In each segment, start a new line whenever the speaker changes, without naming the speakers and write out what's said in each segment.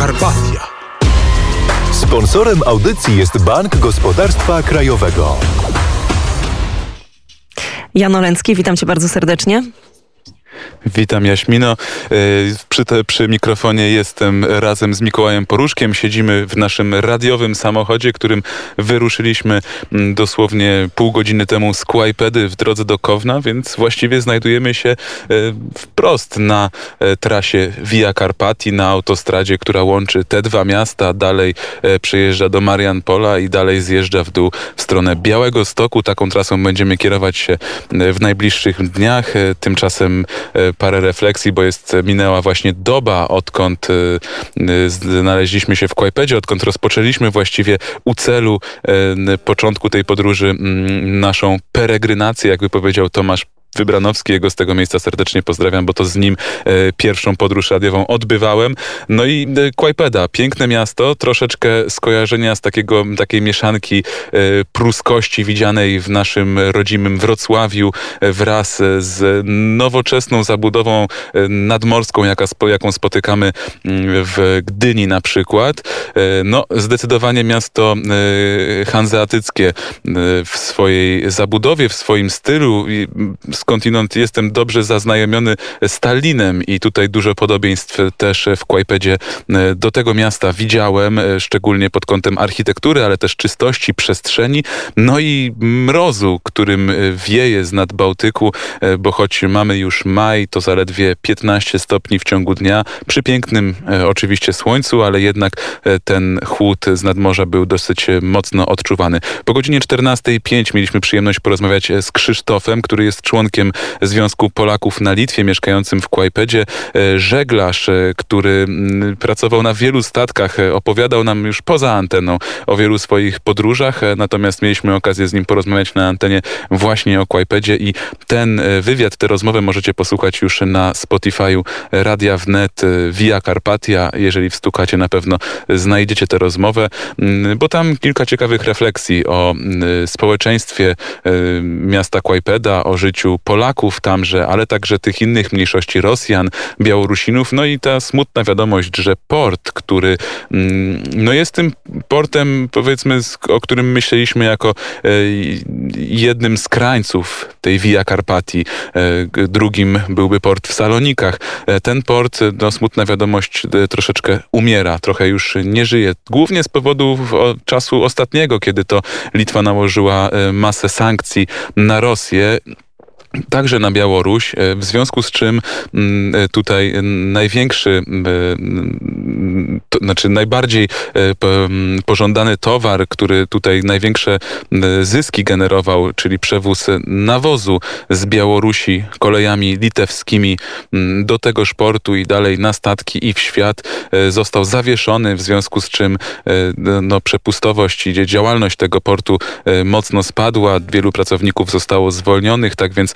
Carpatia.
Sponsorem audycji jest Bank Gospodarstwa Krajowego.
Jan Olencki, witam cię bardzo serdecznie.
Witam Jaśmino. E, przy, te, przy mikrofonie jestem razem z Mikołajem Poruszkiem. Siedzimy w naszym radiowym samochodzie, którym wyruszyliśmy mm, dosłownie pół godziny temu z Kłajpedy w drodze do Kowna, więc właściwie znajdujemy się e, wprost na e, trasie Via Carpati, na autostradzie, która łączy te dwa miasta. Dalej przejeżdża do Marianpola i dalej zjeżdża w dół w stronę Białego Stoku. Taką trasą będziemy kierować się w najbliższych dniach. Tymczasem parę refleksji, bo jest minęła właśnie doba, odkąd e, znaleźliśmy się w Kłajpedzie, odkąd rozpoczęliśmy właściwie u celu e, początku tej podróży naszą peregrinację, jakby powiedział Tomasz Wybranowski, jego z tego miejsca serdecznie pozdrawiam, bo to z nim e, pierwszą podróż radiową odbywałem. No i e, Kłajpeda, piękne miasto, troszeczkę skojarzenia z takiego, takiej mieszanki e, pruskości widzianej w naszym rodzimym Wrocławiu e, wraz z nowoczesną zabudową e, nadmorską, jaka, jaką spotykamy mm, w Gdyni na przykład. E, no, zdecydowanie miasto hanzeatyckie w swojej zabudowie, w swoim stylu skądinąd jestem dobrze zaznajomiony z Tallinem i tutaj dużo podobieństw też w Kłajpedzie e, do tego miasta widziałem, e, szczególnie pod kątem architektury, ale też czystości przestrzeni, no i mrozu, którym e, wieje z nad Bałtyku, bo choć mamy już maj, to zaledwie 15 stopni w ciągu dnia, przy pięknym oczywiście słońcu, ale jednak ten chłód z nadmorza był dosyć mocno odczuwany. Po godzinie 14.05 mieliśmy przyjemność porozmawiać z Krzysztofem, który jest członkiem członkiem Związku Polaków na Litwie, mieszkającym w Kłajpedzie. E, żeglarz, e, który pracował na wielu statkach, e, opowiadał nam już poza anteną o wielu swoich podróżach, natomiast mieliśmy okazję z nim porozmawiać na antenie właśnie o Kłajpedzie i ten wywiad, tę rozmowę możecie posłuchać już na Spotify'u Radia Wnet Via Carpatia. Jeżeli wstukacie, na pewno znajdziecie tę rozmowę, bo tam kilka ciekawych refleksji o społeczeństwie miasta Kłajpeda, o życiu Polaków tamże, ale także tych innych mniejszości Rosjan, Białorusinów. No i ta smutna wiadomość, że port, który mm, no jest tym portem, powiedzmy, o którym myśleliśmy jako e, jednym z krańców tej Via Carpati. E, drugim byłby port w Salonikach. E, ten port, no smutna wiadomość, troszeczkę umiera, trochę już nie żyje. Głównie z powodu czasu ostatniego, kiedy to Litwa nałożyła masę sankcji na Rosję także na Białoruś, e, w związku z czym mm, e, tutaj największy, e, to znaczy najbardziej mm, pożądany towar, który tutaj największe zyski generował, czyli przewóz nawozu z Białorusi kolejami litewskimi mm, do tego portu i dalej na statki i w świat, został zawieszony, w związku z czym no, przepustowość i działalność tego portu mocno spadła, wielu pracowników zostało zwolnionych, tak więc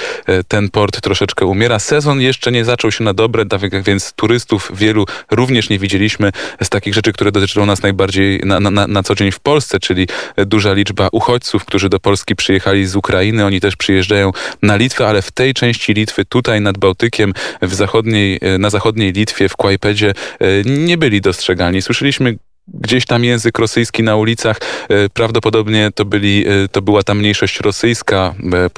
ten port troszeczkę umiera. Sezon jeszcze nie zaczął się na dobre, tak więc turystów wielu również nie widzieliśmy z takich rzeczy, które dotyczą nas najbardziej na, na, na co dzień w Polsce, czyli duża liczba uchodźców, którzy do Polski przyjechali z Ukrainy. Oni też przyjeżdżają na Litwę, ale w tej części Litwy, tutaj nad Bałtykiem, w zachodniej, e, na zachodniej Litwie, w Kłajpedzie, e, nie byli dostrzegalni. Słyszeliśmy gdzieś tam język rosyjski na ulicach. E, prawdopodobnie to, byli, e, to była ta mniejszość rosyjska, e,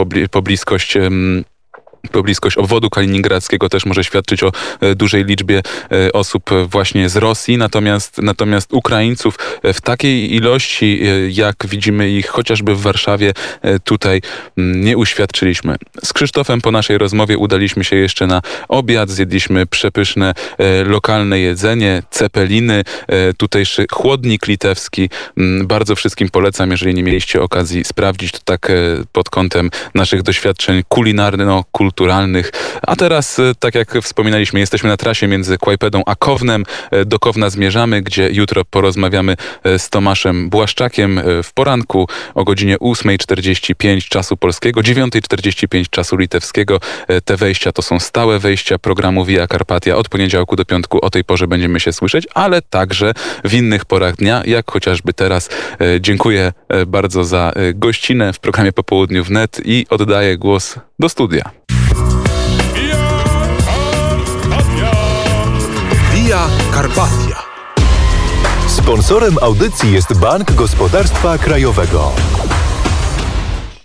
pobliskość bliskość obwodu kaliningradzkiego też może świadczyć o e, dużej liczbie e, osób właśnie z Rosji, natomiast, natomiast Ukraińców e, w takiej ilości, jak widzimy ich chociażby w Warszawie, tutaj mm, nie uświadczyliśmy. Z Krzysztofem po naszej rozmowie udaliśmy się jeszcze na obiad, zjedliśmy przepyszne lokalne jedzenie, cepeliny, tutejszy chłodnik litewski. Mm, bardzo wszystkim polecam, jeżeli nie mieliście okazji sprawdzić, to tak pod kątem naszych doświadczeń kulinarno-kulturalnych kulturalnych. A teraz, e, tak jak wspominaliśmy, jesteśmy na trasie między Kłajpedą a Kownem. E, do Kowna zmierzamy, gdzie jutro porozmawiamy e, z Tomaszem Błaszczakiem w poranku o godzinie 8.45 czasu polskiego, 9.45 czasu litewskiego. Te wejścia to są stałe wejścia programu Via Carpatia. Od poniedziałku do piątku o tej porze będziemy się słyszeć, ale także w innych porach dnia, jak chociażby teraz. Dziękuję bardzo za gościnę w programie Popołudniu wnet i oddaję głos do studia.
Karpatia.
Sponsorem audycji jest Bank Gospodarstwa Krajowego.